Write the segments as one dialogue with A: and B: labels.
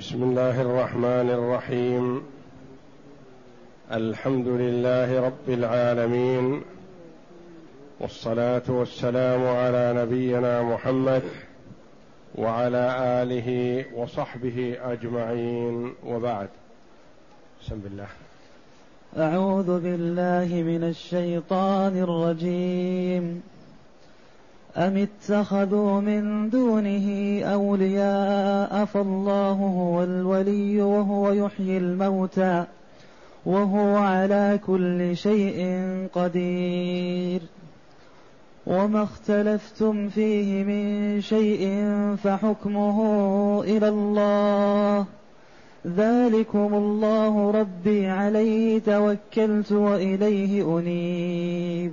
A: بسم الله الرحمن الرحيم. الحمد لله رب العالمين. والصلاة والسلام على نبينا محمد وعلى آله وصحبه أجمعين. وبعد. بسم الله.
B: أعوذ بالله من الشيطان الرجيم. أم اتخذوا من دونه أولياء فالله هو الولي وهو يحيي الموتى وهو على كل شيء قدير. وما اختلفتم فيه من شيء فحكمه إلى الله. ذلكم الله ربي عليه توكلت وإليه أنيب.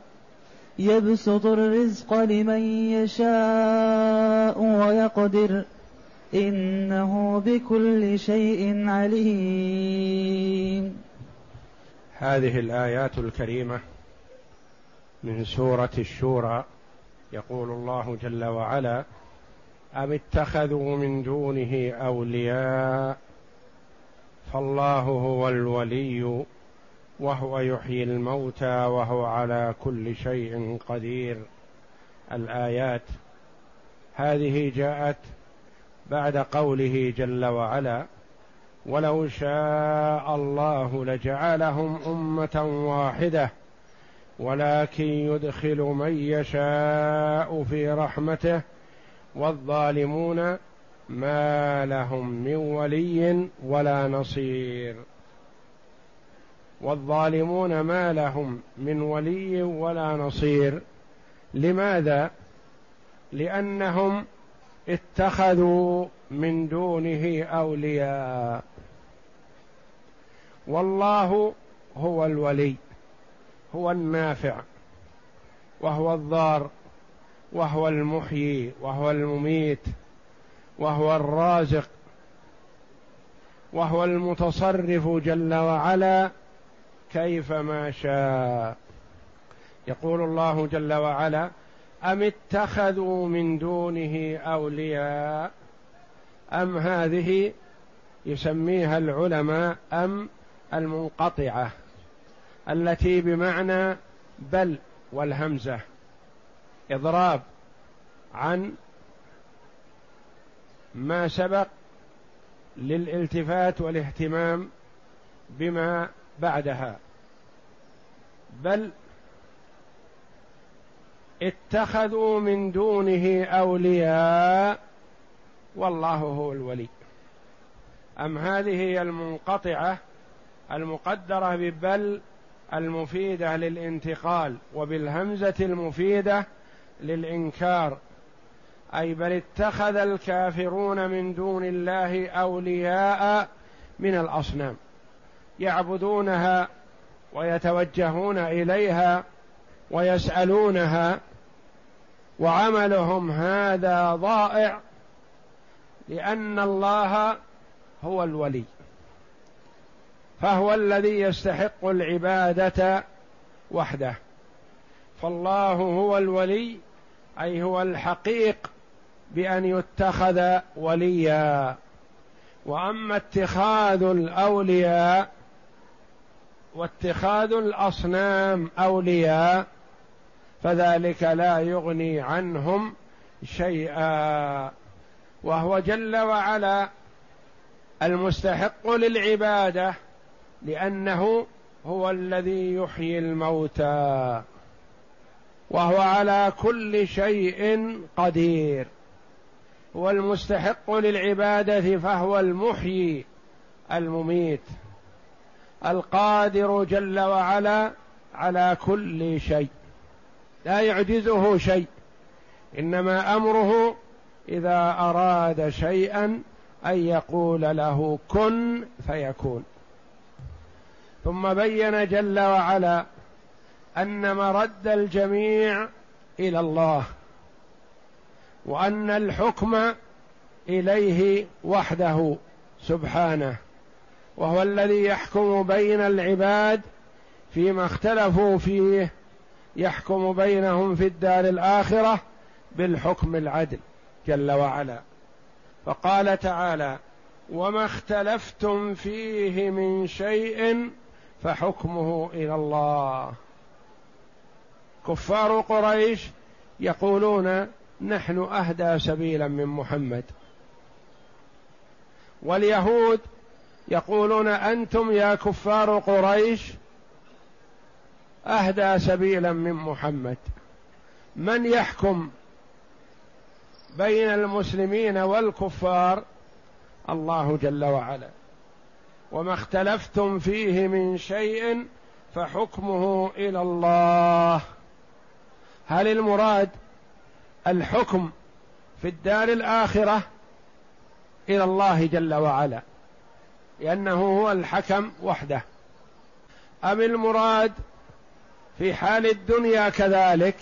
B: يبسط الرزق لمن يشاء ويقدر إنه بكل شيء عليم.
A: هذه الآيات الكريمة من سورة الشورى. يقول الله جل وعلا أم اتخذوا من دونه أولياء فالله هو الولي وهو يحيي الموتى وهو على كل شيء قدير. الآيات هذه جاءت بعد قوله جل وعلا ولو شاء الله لجعلهم أمة واحدة ولكن يدخل من يشاء في رحمته والظالمون ما لهم من ولي ولا نصير. والظالمون ما لهم من ولي ولا نصير. لماذا؟ لأنهم اتخذوا من دونه أولياء. والله هو الولي هو النافع وهو الضار وهو المحيي وهو المميت وهو الرازق وهو المتصرف جل وعلا كيفما شاء. يقول الله جل وعلا أم اتخذوا من دونه أولياء؟ أم هذه يسميها العلماء أم المنقطعة التي بمعنى بل والهمزة إضراب عن ما سبق للالتفات والاهتمام بما بعدها. بل اتخذوا من دونه أولياء والله هو الولي. أم هذه هي المنقطعة المقدرة ببل المفيدة للانتقال وبالهمزة المفيدة للإنكار؟ أي بل اتخذ الكافرون من دون الله أولياء من الأصنام. يعبدونها ويتوجهون إليها ويسألونها وعملهم هذا ضائع لأن الله هو الولي فهو الذي يستحق العبادة وحده. فالله هو الولي أي هو الحقيق بأن يتخذ وليا. وأما اتخاذ الأولياء واتخاذ الأصنام أولياء فذلك لا يغني عنهم شيئا. وهو جل وعلا المستحق للعبادة لأنه هو الذي يحيي الموتى وهو على كل شيء قدير. هو المستحق للعبادة فهو المحيي المميت. القادر جل وعلا على كل شيء. لا يعجزه شيء. إنما أمره إذا أراد شيئا أن يقول له كن فيكون. ثم بين جل وعلا أن مرد الجميع إلى الله وأن الحكم إليه وحده سبحانه. وهو الذي يحكم بين العباد فيما اختلفوا فيه يحكم بينهم في الدار الآخرة بالحكم العدل جل وعلا. فقال تعالى وما اختلفتم فيه من شيء فحكمه إلى الله. كفار قريش يقولون نحن أهدى سبيلا من محمد. واليهود يقولون أنتم يا كفار قريش أهدى سبيلا من محمد. من يحكم بين المسلمين والكفار؟ الله جل وعلا. وما اختلفتم فيه من شيء فحكمه إلى الله. هل المراد الحكم في الدار الآخرة إلى الله جل وعلا؟ لأنه هو الحكم وحده. أم المراد في حال الدنيا كذلك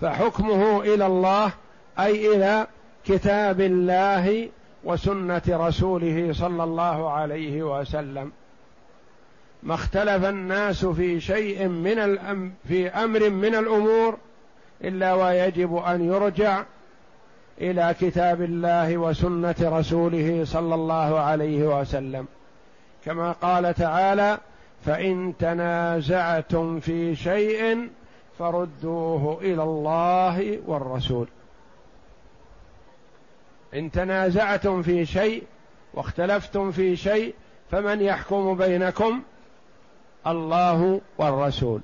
A: فحكمه إلى الله أي إلى كتاب الله وسنة رسوله صلى الله عليه وسلم. ما اختلف الناس في شيء من الأم في أمر من الأمور إلا ويجب أن يرجع إلى كتاب الله وسنة رسوله صلى الله عليه وسلم. كما قال تعالى فإن تنازعتم في شيء فردوه إلى الله والرسول. إن تنازعتم في شيء واختلفتم في شيء فمن يحكم بينكم؟ الله والرسول.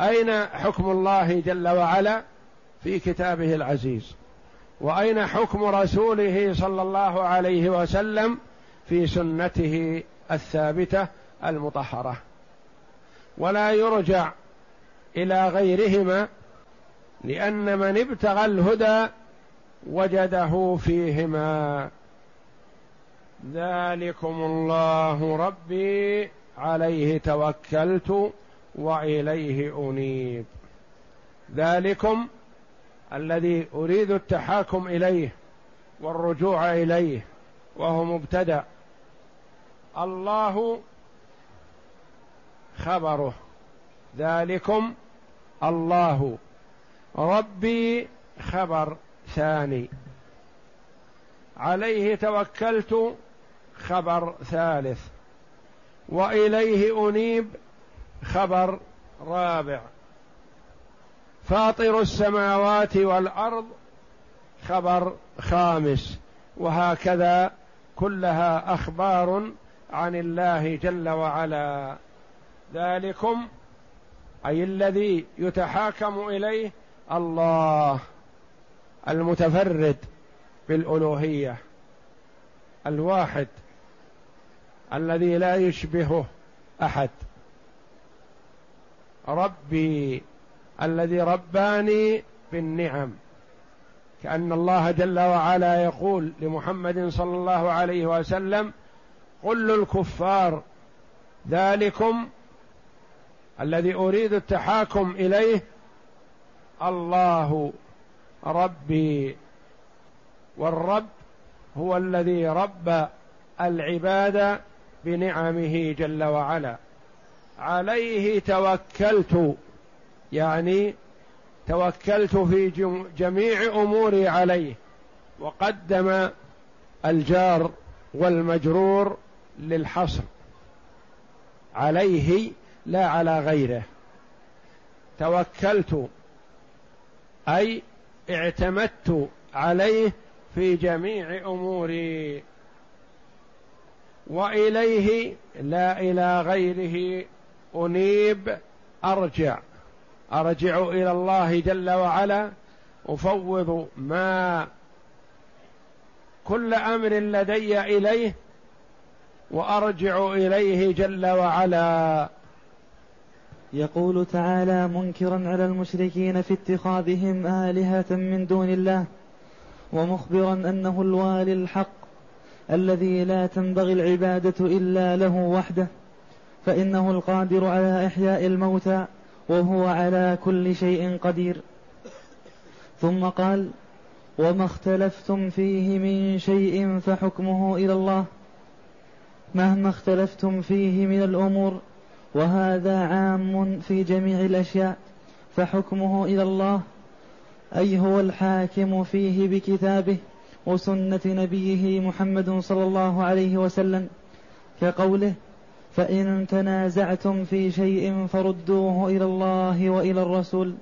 A: أين حكم الله جل وعلا؟ في كتابه العزيز. وأين حكم رسوله صلى الله عليه وسلم في سنته الثابتة المطهرة؟ ولا يرجع إلى غيرهما لأن من ابتغى الهدى وجده فيهما. ذلكم الله ربي عليه توكلت وإليه أنيب. ذلكم الذي أريد التحاكم إليه والرجوع إليه وهو مبتدأ. الله خبره. ذلكم الله. ربي خبر ثاني. عليه توكلت خبر ثالث. وإليه أنيب خبر رابع. فاطر السماوات والأرض خبر خامس. وهكذا كلها أخبار عن الله جل وعلا. ذلكم أي الذي يتحاكم إليه الله المتفرد بالألوهية الواحد الذي لا يشبهه أحد. ربي الذي رباني بالنعم. كأن الله جل وعلا يقول لمحمد صلى الله عليه وسلم قل للكفار ذلكم الذي أريد التحاكم إليه الله ربي. والرب هو الذي رب العباد بنعمه جل وعلا. عليه توكلت. يعني توكلت في جميع أموري عليه وقدم الجار والمجرور للحصر. عليه لا على غيره. توكلت أي اعتمدت عليه في جميع أموري. وإليه لا إلى غيره أنيب أرجع. أرجع إلى الله جل وعلا أفوض ما كل أمر لدي إليه وأرجع إليه جل وعلا.
B: يقول تعالى منكرا على المشركين في اتخاذهم آلهة من دون الله ومخبرا أنه الوالي الحق الذي لا تنبغي العبادة إلا له وحده فإنه القادر على إحياء الموتى وهو على كل شيء قدير. ثم قال وما اختلفتم فيه من شيء فحكمه إلى الله. مهما اختلفتم فيه من الأمور وهذا عام في جميع الأشياء فحكمه إلى الله. أي هو الحاكم فيه بكتابه وسنة نبيه محمد صلى الله عليه وسلم كقوله فإن تنازعتم في شيء فردوه إلى الله وإلى الرسول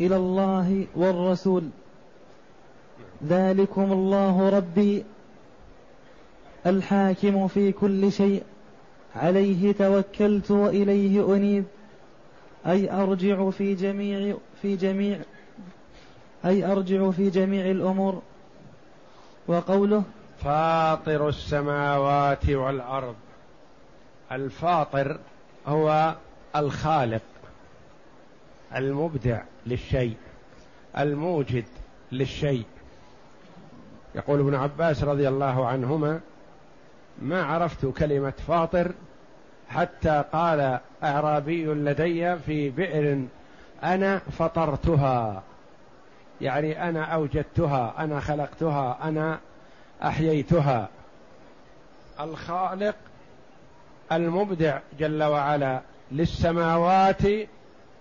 B: إلى الله والرسول. ذلكم الله ربي الحاكم في كل شيء. عليه توكلت وإليه أنيب. أي أرجع في جميع في جميع أي أرجع في جميع الأمور. وقوله
A: فاطر السماوات والأرض. الفاطر هو الخالق المبدع للشيء الموجد للشيء. يقول ابن عباس رضي الله عنهما ما عرفت كلمة فاطر حتى قال أعرابي لدي في بئر أنا فطرتها يعني أنا أوجدتها أنا خلقتها أنا أحييتها. الخالق المبدع جل وعلا للسماوات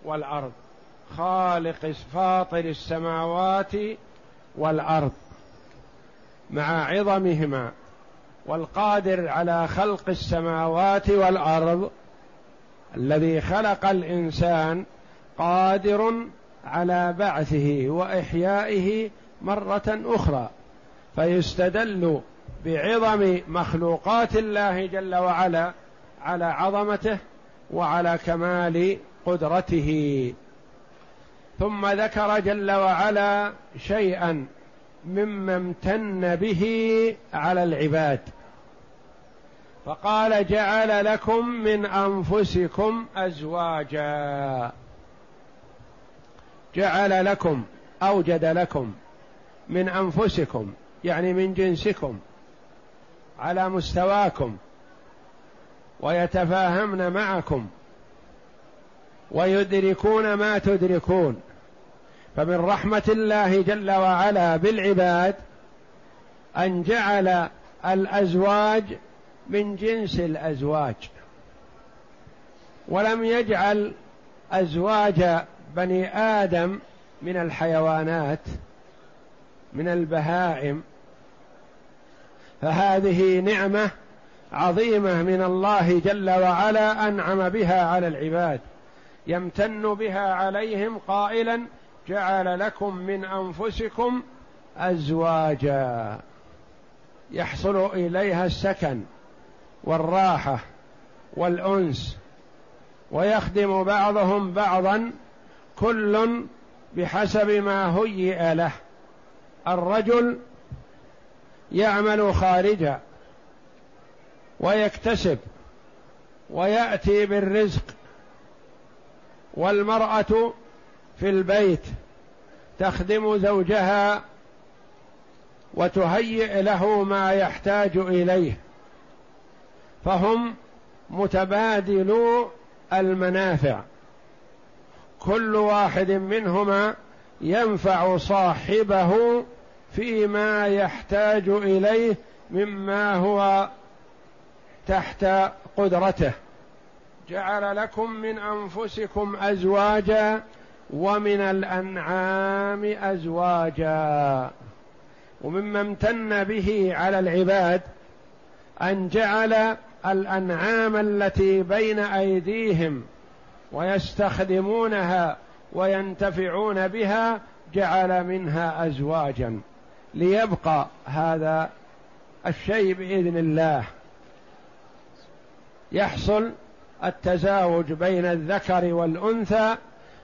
A: والأرض. خالق فاطر السماوات والأرض مع عظمهما والقادر على خلق السماوات والأرض الذي خلق الإنسان قادر على بعثه وإحيائه مرة أخرى. فيستدل بعظم مخلوقات الله جل وعلا على عظمته وعلى كمال قدرته. ثم ذكر جل وعلا شيئا مما امتن به على العباد. فقال جعل لكم من أنفسكم أزواجا. جعل لكم أوجد لكم من أنفسكم يعني من جنسكم على مستواكم ويتفاهمن معكم ويدركون ما تدركون فمن رحمة الله جل وعلا بالعباد أن جعل الأزواج من جنس الأزواج. ولم يجعل أزواج بني آدم من الحيوانات من البهائم. فهذه نعمة عظيمة من الله جل وعلا أنعم بها على العباد يمتن بها عليهم قائلا جعل لكم من أنفسكم ازواجا. يحصل إليها السكن والراحة والأنس ويخدم بعضهم بعضا كل بحسب ما هيئ له. الرجل يعمل خارجا ويكتسب ويأتي بالرزق والمرأة في البيت تخدم زوجها وتهيئ له ما يحتاج إليه فهم متبادلو المنافع. كل واحد منهما ينفع صاحبه فيما يحتاج إليه مما هو تحت قدرته. جعل لكم من أنفسكم أزواجا ومن الأنعام أزواجا. ومما امتن به على العباد أن جعل الأنعام التي بين أيديهم ويستخدمونها وينتفعون بها جعل منها أزواجا. ليبقى هذا الشيء بإذن الله. يحصل التزاوج بين الذكر والأنثى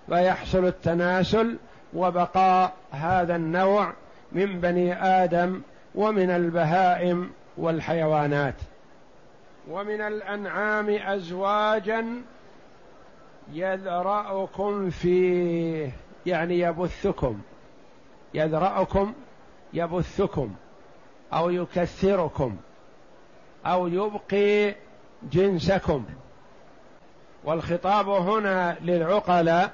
A: فيحصل التناسل وبقاء هذا النوع من بني آدم ومن البهائم والحيوانات. ومن الأنعام ازواجا يذرأكم فيه يعني يبثكم يذرأكم يبثكم أو يكثركم أو يبقي جنسكم. والخطاب هنا للعقلاء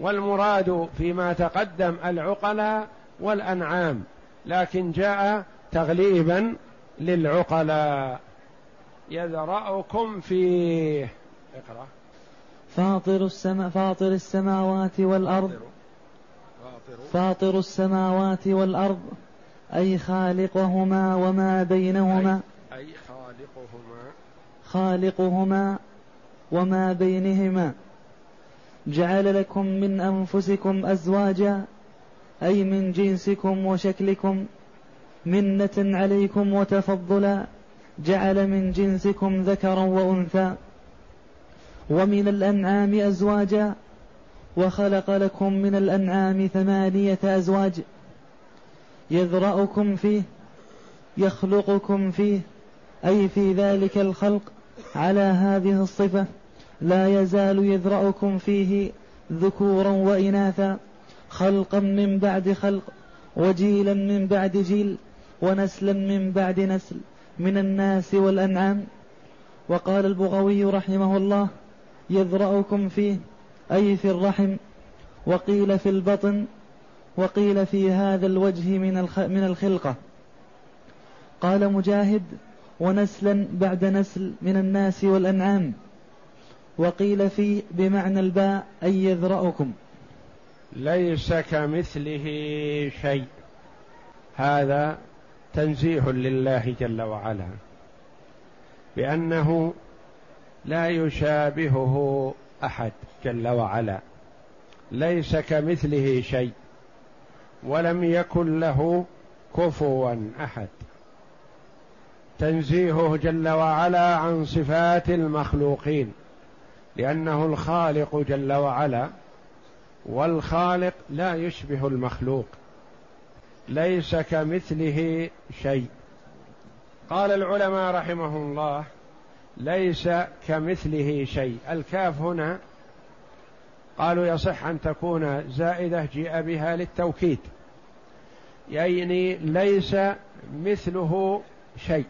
A: والمراد فيما تقدم العقلاء والأنعام لكن جاء تغليبا للعقلاء. يذرأكم فيه. اقرأ.
B: فاطر السماء فاطر السماوات والأرض. فاطر. السماوات والأرض. أي خالقهما وما بينهما.
A: أي خالقهما.
B: خالقهما وما بينهما جعل لكم من أنفسكم أزواجا أي من جنسكم وشكلكم منة عليكم وتفضلا جعل من جنسكم ذكرا وأنثى ومن الأنعام أزواجا وخلق لكم من الأنعام ثمانية أزواج يذرأكم فيه يخلقكم فيه أي في ذلك الخلق على هذه الصفة لا يزال يذرأكم فيه ذكورا وإناثا خلقا من بعد خلق وجيلا من بعد جيل ونسلا من بعد نسل من الناس والأنعام. وقال البغوي رحمه الله يذرأكم فيه أي في الرحم وقيل في البطن وقيل في هذا الوجه من الخلقة. قال مجاهد ونسلا بعد نسل من الناس والأنعام. وقيل في بمعنى الباء أي يذرأكم.
A: ليس كمثله شيء. هذا تنزيه لله جل وعلا. بأنه لا يشابهه أحد جل وعلا. ليس كمثله شيء. ولم يكن له كفوا أحد. تنزيهه جل وعلا عن صفات المخلوقين لأنه الخالق جل وعلا والخالق لا يشبه المخلوق ليس كمثله شيء. قال العلماء رحمه الله ليس كمثله شيء. الكاف هنا قالوا يصح أن تكون زائدة جيء بها للتوكيد يعني ليس مثله شيء.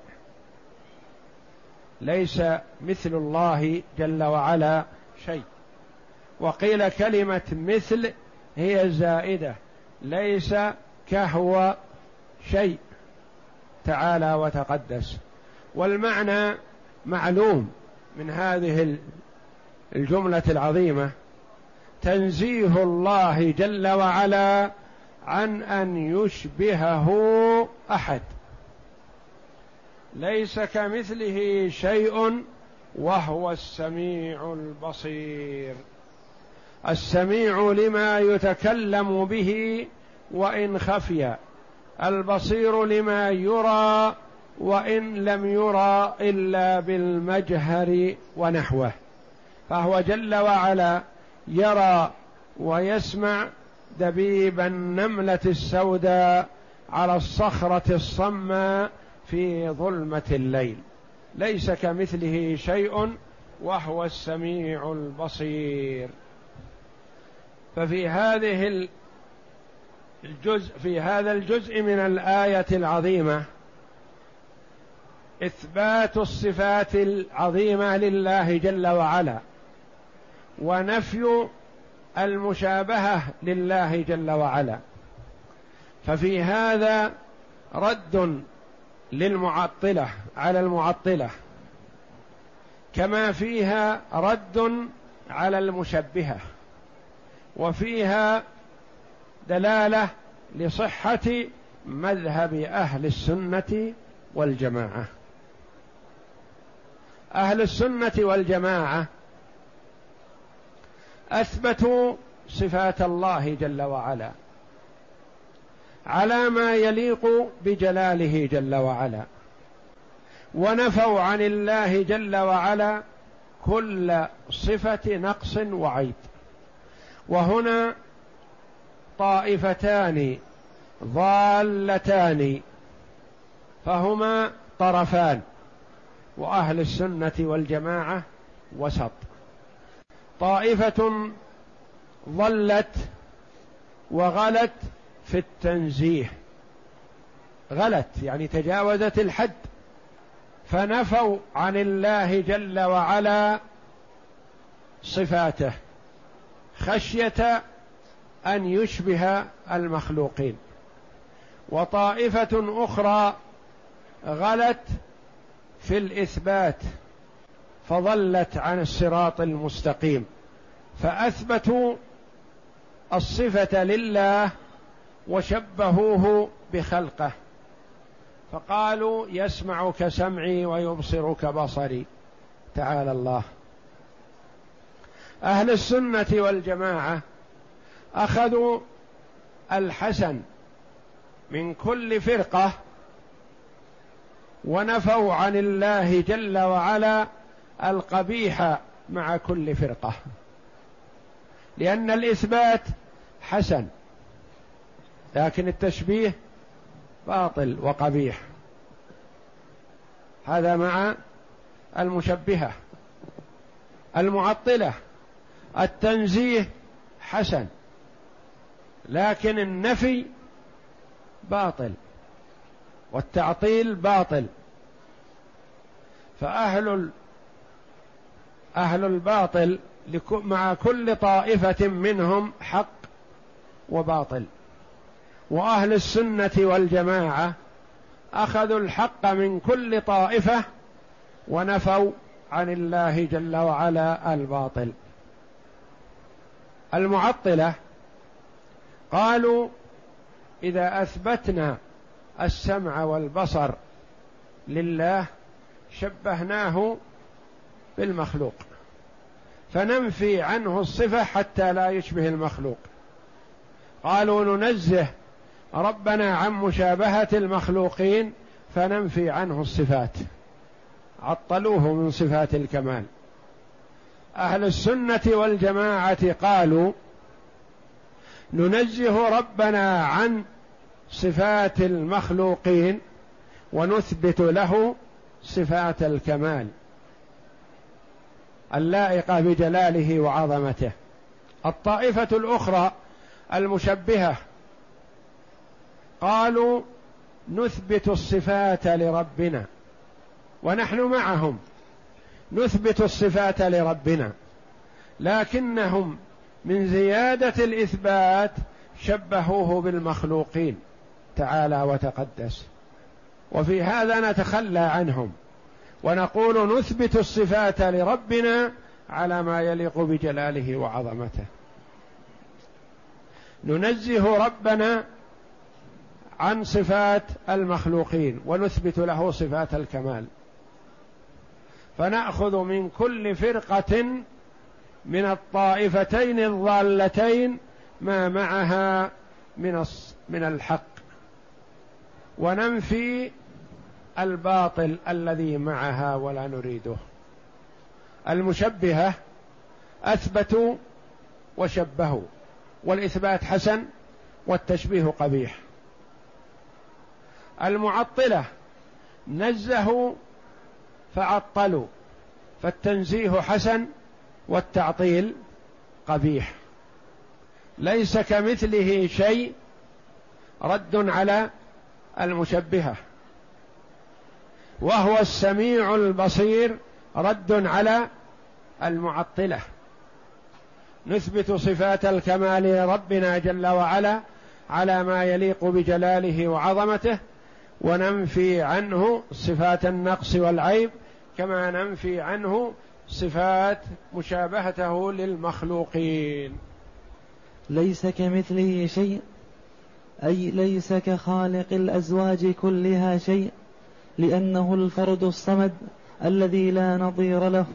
A: ليس مثل الله جل وعلا شيء. وقيل كلمة مثل هي زائدة ليس كهو شيء. تعالى وتقدس. والمعنى معلوم من هذه الجملة العظيمة. تنزيه الله جل وعلا عن أن يشبهه أحد. ليس كمثله شيء وهو السميع البصير. السميع لما يتكلم به وإن خفي البصير لما يرى وإن لم يرى إلا بالمجهر ونحوه. فهو جل وعلا يرى ويسمع دبيب النملة السوداء على الصخرة الصماء في ظلمة الليل. ليس كمثله شيء وهو السميع البصير. ففي هذه الجزء في هذا الجزء من الآية العظيمة إثبات الصفات العظيمة لله جل وعلا ونفي المشابهة لله جل وعلا. ففي هذا رد للمعطلة على المعطلة. كما فيها رد على المشبهة وفيها دلالة لصحة مذهب أهل السنة والجماعة. أهل السنة والجماعة أثبتوا صفات الله جل وعلا. على ما يليق بجلاله جل وعلا. ونفوا عن الله جل وعلا كل صفة نقص وعيب. وهنا طائفتان ضالتان فهما طرفان وأهل السنة والجماعة وسط. طائفة ضلت وغلت في التنزيه. غلت يعني تجاوزت الحد. فنفوا عن الله جل وعلا صفاته خشية أن يشبه المخلوقين. وطائفة أخرى غلت في الإثبات فضلت عن الصراط المستقيم. فأثبتوا الصفة لله وشبهوه بخلقه. فقالوا يسمع كسمعي ويبصر كبصري تعالى الله. أهل السنة والجماعة أخذوا الحسن من كل فرقة ونفوا عن الله جل وعلا القبيح مع كل فرقة. لأن الإثبات حسن. لكن التشبيه باطل وقبيح. هذا مع المشبهة. المعطلة. التنزيه حسن. لكن النفي باطل. والتعطيل باطل. فأهل أهل الباطل مع كل طائفة منهم حق وباطل. وأهل السنة والجماعة أخذوا الحق من كل طائفة ونفوا عن الله جل وعلا الباطل. المعطلة قالوا إذا أثبتنا السمع والبصر لله شبهناه بالمخلوق فننفي عنه الصفة حتى لا يشبه المخلوق. قالوا ننزه ربنا عن مشابهة المخلوقين فننفي عنه الصفات. عطلوه من صفات الكمال. أهل السنة والجماعة قالوا ننزه ربنا عن صفات المخلوقين ونثبت له صفات الكمال اللائقة بجلاله وعظمته. الطائفة الأخرى المشبهة قالوا نثبت الصفات لربنا ونحن معهم. نثبت الصفات لربنا. لكنهم من زيادة الإثبات شبهوه بالمخلوقين. تعالى وتقدس. وفي هذا نتخلى عنهم. ونقول نثبت الصفات لربنا على ما يليق بجلاله وعظمته. ننزه ربنا عن صفات المخلوقين ونثبت له صفات الكمال. فنأخذ من كل فرقة من الطائفتين الضالتين ما معها من من الحق. وننفي الباطل الذي معها ولا نريده. المشبهة اثبتوا وشبهوا والإثبات حسن والتشبيه قبيح. المعطلة. نزهوا فعطلوا فالتنزيه حسن والتعطيل قبيح. ليس كمثله شيء رد على المشبهة. وهو السميع البصير رد على المعطلة. نثبت صفات الكمال لربنا جل وعلا على ما يليق بجلاله وعظمته وننفي عنه صفات النقص والعيب كما ننفي عنه صفات مشابهته للمخلوقين.
B: ليس كمثله شيء أي ليس كخالق الأزواج كلها شيء لأنه الفرد الصمد الذي لا نظير له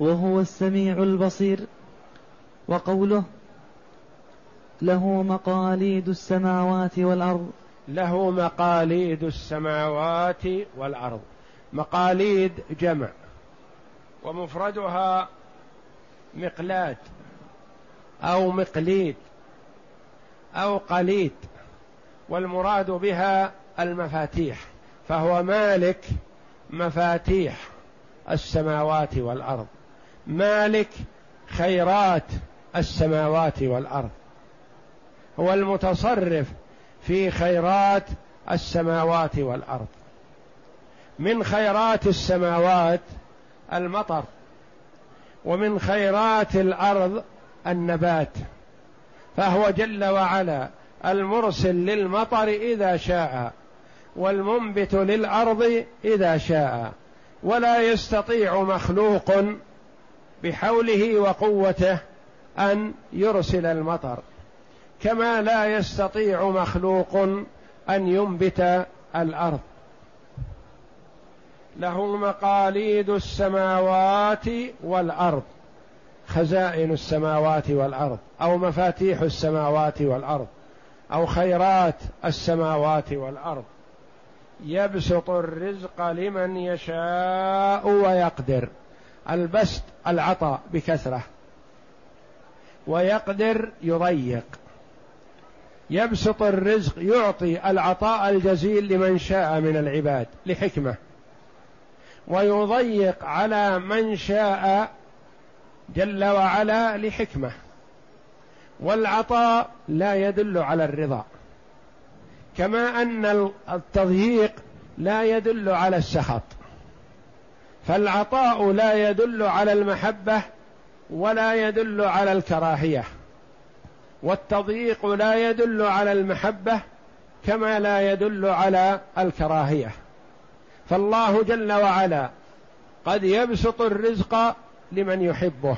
B: وهو السميع البصير وقوله له مقاليد السماوات والأرض
A: له مقاليد السماوات والأرض. مقاليد جمع ومفردها مقلاد أو مقليد أو قليد والمراد بها المفاتيح فهو مالك مفاتيح السماوات والأرض. مالك خيرات السماوات والأرض. هو المتصرف في خيرات السماوات والأرض. من خيرات السماوات المطر ومن خيرات الأرض النبات. فهو جل وعلا المرسل للمطر إذا شاء والمنبت للأرض إذا شاء. ولا يستطيع مخلوق بحوله وقوته أن يرسل المطر. كما لا يستطيع مخلوق أن ينبت الأرض. له مقاليد السماوات والأرض خزائن السماوات والأرض أو مفاتيح السماوات والأرض أو خيرات السماوات والأرض. يبسط الرزق لمن يشاء ويقدر. البسط العطاء بكثرة. ويقدر يضيق. يبسط الرزق يعطي العطاء الجزيل لمن شاء من العباد لحكمة. ويضيق على من شاء جل وعلا لحكمة. والعطاء لا يدل على الرضا. كما أن التضييق لا يدل على السخط. فالعطاء لا يدل على المحبة ولا يدل على الكراهية. والتضييق لا يدل على المحبة كما لا يدل على الكراهية. فالله جل وعلا قد يبسط الرزق لمن يحبه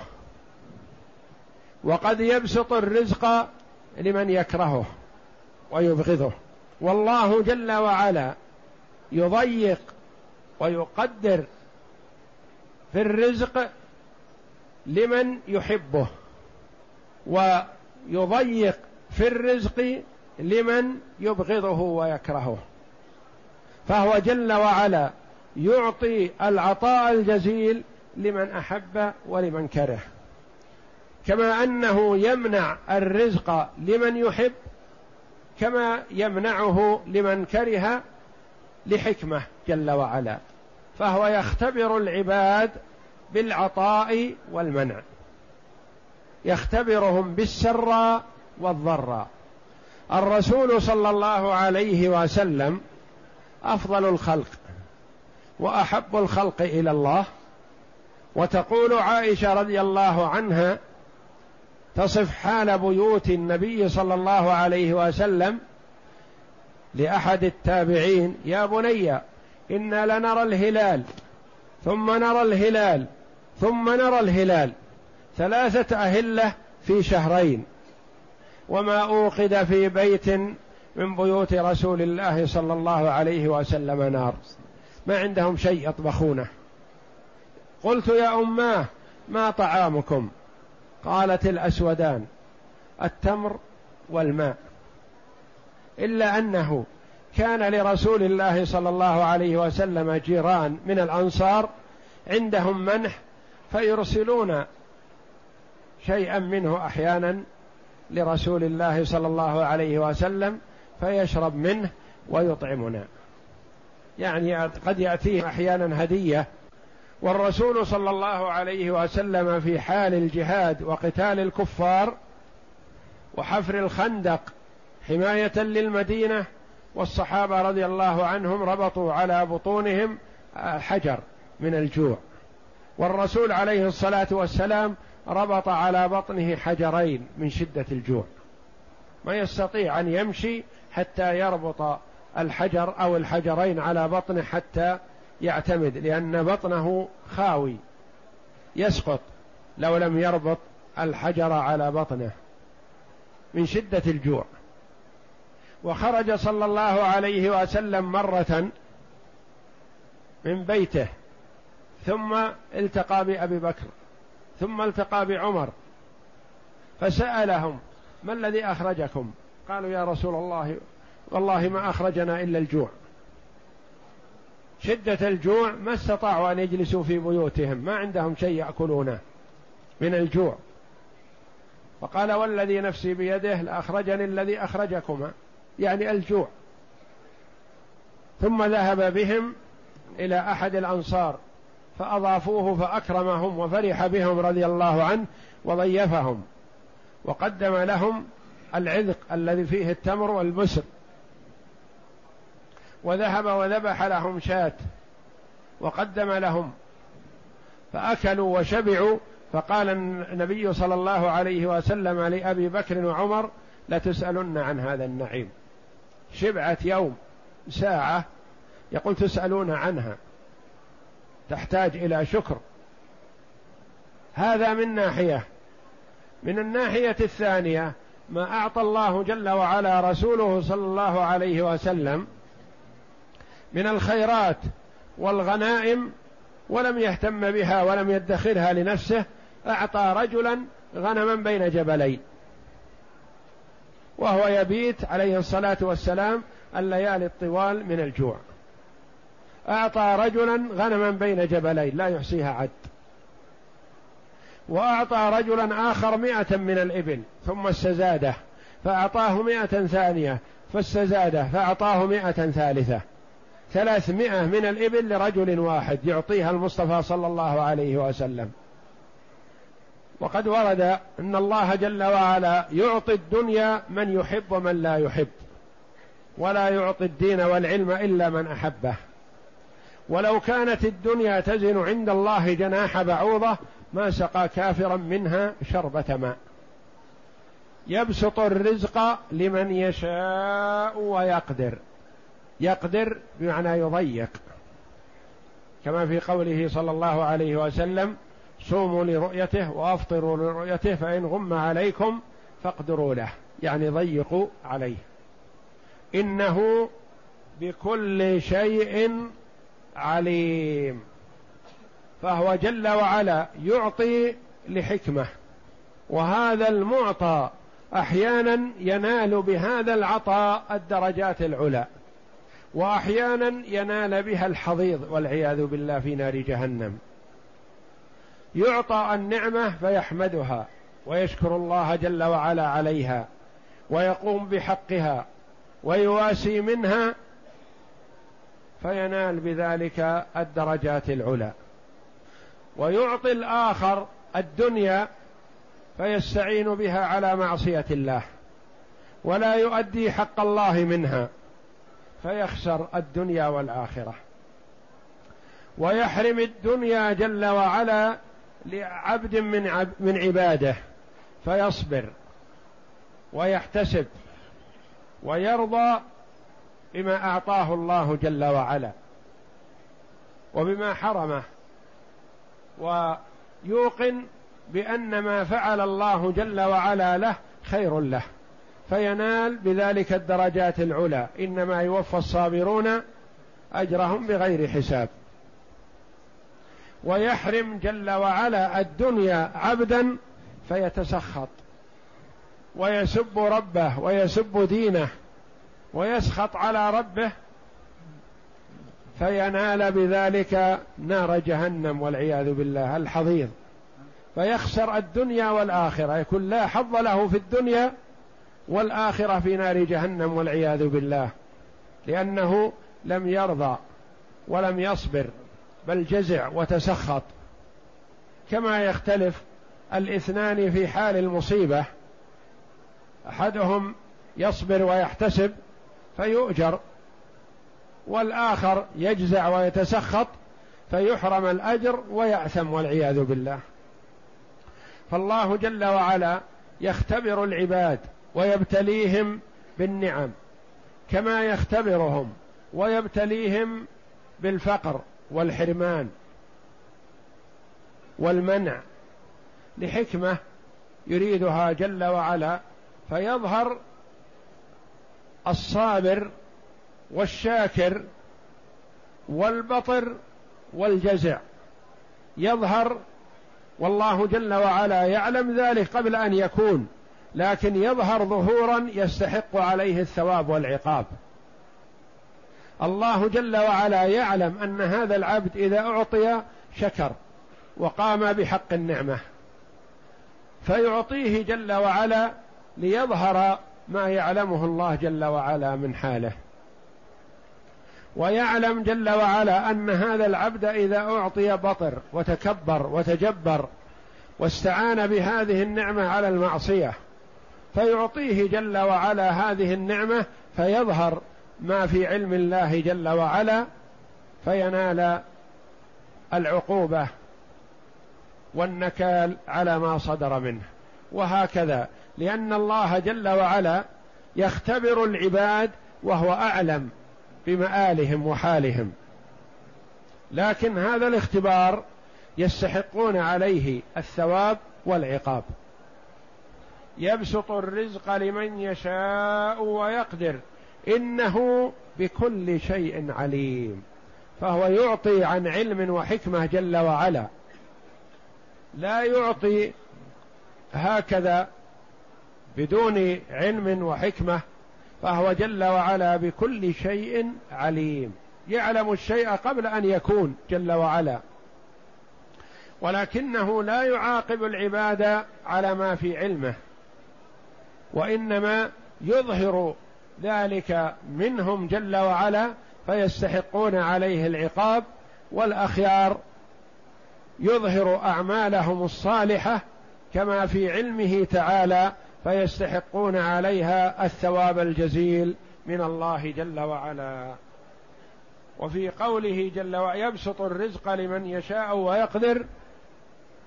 A: وقد يبسط الرزق لمن يكرهه ويبغضه. والله جل وعلا يضيق ويقدر في الرزق لمن يحبه ويضيق في الرزق لمن يبغضه ويكرهه. فهو جل وعلا يعطي العطاء الجزيل لمن أحب ولمن كره. كما أنه يمنع الرزق لمن يحب كما يمنعه لمن كره لحكمة جل وعلا. فهو يختبر العباد بالعطاء والمنع. يختبرهم بالسراء والضراء الرسول صلى الله عليه وسلم أفضل الخلق وأحب الخلق إلى الله. وتقول عائشة رضي الله عنها تصف حال بيوت النبي صلى الله عليه وسلم لأحد التابعين يا بني إنا لنرى الهلال ثم نرى الهلال ثم نرى الهلال. ثلاثة أهلة في شهرين وما أوقد في بيت من بيوت رسول الله صلى الله عليه وسلم نار. ما عندهم شيء يطبخونه. قلت يا أماه ما طعامكم؟ قالت الأسودان التمر والماء. إلا أنه كان لرسول الله صلى الله عليه وسلم جيران من الأنصار عندهم منح فيرسلون شيئا منه أحيانا لرسول الله صلى الله عليه وسلم فيشرب منه ويطعمنا. يعني قد يأتيه أحيانا هدية. والرسول صلى الله عليه وسلم في حال الجهاد وقتال الكفار وحفر الخندق حماية للمدينة والصحابة رضي الله عنهم ربطوا على بطونهم حجر من الجوع. والرسول عليه الصلاة والسلام ربط على بطنه حجرين من شدة الجوع ما يستطيع أن يمشي حتى يربط الحجر أو الحجرين على بطنه حتى يعتمد لأن بطنه خاوي يسقط لو لم يربط الحجر على بطنه من شدة الجوع. وخرج صلى الله عليه وسلم مرة من بيته ثم التقى بأبي بكر. ثم التقى بعمر فسألهم ما الذي أخرجكم؟ قالوا يا رسول الله والله ما أخرجنا إلا الجوع. شدة الجوع ما استطاعوا أن يجلسوا في بيوتهم ما عندهم شيء يأكلونه من الجوع. فقال والذي نفسي بيده لأخرجني الذي اخرجكما يعني الجوع. ثم ذهب بهم إلى أحد الأنصار. فأضافوه فأكرمهم وفرح بهم رضي الله عنه وضيفهم وقدم لهم العذق الذي فيه التمر والبسر وذهب وذبح لهم شاة وقدم لهم فأكلوا وشبعوا فقال النبي صلى الله عليه وسلم لأبي بكر وعمر لتسألن عن هذا النعيم. شبعة يوم ساعة يقول تسألون عنها. تحتاج إلى شكر. هذا من ناحية. من الناحية الثانية ما أعطى الله جل وعلا رسوله صلى الله عليه وسلم من الخيرات والغنائم ولم يهتم بها ولم يدخرها لنفسه أعطى رجلا غنما بين جبلين. وهو يبيت عليه الصلاة والسلام الليالي الطوال من الجوع. أعطى رجلا غنما بين جبلين لا يحصيها عد. وأعطى رجلا آخر مئة من الإبل ثم استزاده فأعطاه مئة ثانية فاستزاده فأعطاه مئة ثالثة. ثلاثمائة من الإبل لرجل واحد يعطيها المصطفى صلى الله عليه وسلم. وقد ورد أن الله جل وعلا يعطي الدنيا من يحب ومن لا يحب ولا يعطي الدين والعلم إلا من أحبه. ولو كانت الدنيا تزن عند الله جناح بعوضة ما سقى كافرا منها شربة ماء. يبسط الرزق لمن يشاء ويقدر. يقدر بمعنى يضيق. كما في قوله صلى الله عليه وسلم صوموا لرؤيته وأفطروا لرؤيته فإن غم عليكم فاقدروا له. يعني ضيقوا عليه. إنه بكل شيء عليم. فهو جل وعلا يعطي لحكمة. وهذا المعطى أحيانا ينال بهذا العطاء الدرجات العلى. وأحيانا ينال بها الحضيض والعياذ بالله في نار جهنم. يعطى النعمة فيحمدها ويشكر الله جل وعلا عليها ويقوم بحقها ويواسي منها فينال بذلك الدرجات العلى. ويعطي الآخر الدنيا فيستعين بها على معصية الله ولا يؤدي حق الله منها فيخسر الدنيا والآخرة. ويحرم الدنيا جل وعلا لعبد من عب من عباده فيصبر ويحتسب ويرضى بما أعطاه الله جل وعلا وبما حرمه ويوقن بأن ما فعل الله جل وعلا له خير له فينال بذلك الدرجات العلى إنما يوفى الصابرون أجرهم بغير حساب ويحرم جل وعلا الدنيا عبدا فيتسخط ويسب ربه ويسب دينه ويسخط على ربه فينال بذلك نار جهنم والعياذ بالله الحضيض. فيخسر الدنيا والآخرة يكون لا حظ له في الدنيا والآخرة في نار جهنم والعياذ بالله. لأنه لم يرضى ولم يصبر بل جزع وتسخط. كما يختلف الاثنان في حال المصيبة أحدهم يصبر ويحتسب فيؤجر والآخر يجزع ويتسخط فيحرم الأجر ويأثم والعياذ بالله. فالله جل وعلا يختبر العباد ويبتليهم بالنعم كما يختبرهم ويبتليهم بالفقر والحرمان والمنع. لحكمة يريدها جل وعلا فيظهر الصابر والشاكر والبطر والجزع. يظهر والله جل وعلا يعلم ذلك قبل أن يكون لكن يظهر ظهورا يستحق عليه الثواب والعقاب. الله جل وعلا يعلم أن هذا العبد إذا أعطي شكر وقام بحق النعمة فيعطيه جل وعلا ليظهر ما يعلمه الله جل وعلا من حاله. ويعلم جل وعلا أن هذا العبد إذا أعطي بطر وتكبر وتجبر واستعان بهذه النعمة على المعصية فيعطيه جل وعلا هذه النعمة فيظهر ما في علم الله جل وعلا فينال العقوبة والنكال على ما صدر منه. وهكذا لأن الله جل وعلا يختبر العباد وهو أعلم بمآلهم وحالهم. لكن هذا الاختبار يستحقون عليه الثواب والعقاب. يبسط الرزق لمن يشاء ويقدر. إنه بكل شيء عليم. فهو يعطي عن علم وحكمة جل وعلا. لا يعطي هكذا بدون علم وحكمة فهو جل وعلا بكل شيء عليم. يعلم الشيء قبل أن يكون جل وعلا. ولكنه لا يعاقب العباد على ما في علمه وإنما يظهر ذلك منهم جل وعلا فيستحقون عليه العقاب والأخيار. يظهر أعمالهم الصالحة كما في علمه تعالى فيستحقون عليها الثواب الجزيل من الله جل وعلا. وفي قوله جل وعلا يبسط الرزق لمن يشاء ويقدر.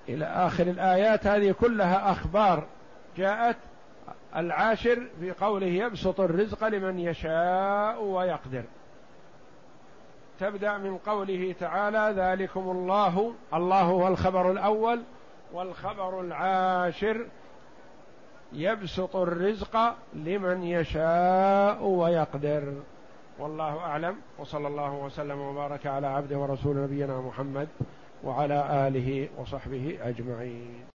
A: إلى آخر الآيات هذه كلها أخبار جاءت. العاشر في قوله يبسط الرزق لمن يشاء ويقدر. تبدأ من قوله تعالى ذلكم الله. الله هو الخبر الأول والخبر العاشر. يبسط الرزق لمن يشاء ويقدر. والله أعلم. وصلى الله وسلم وبارك على عبده ورسول نبينا محمد وعلى آله وصحبه أجمعين.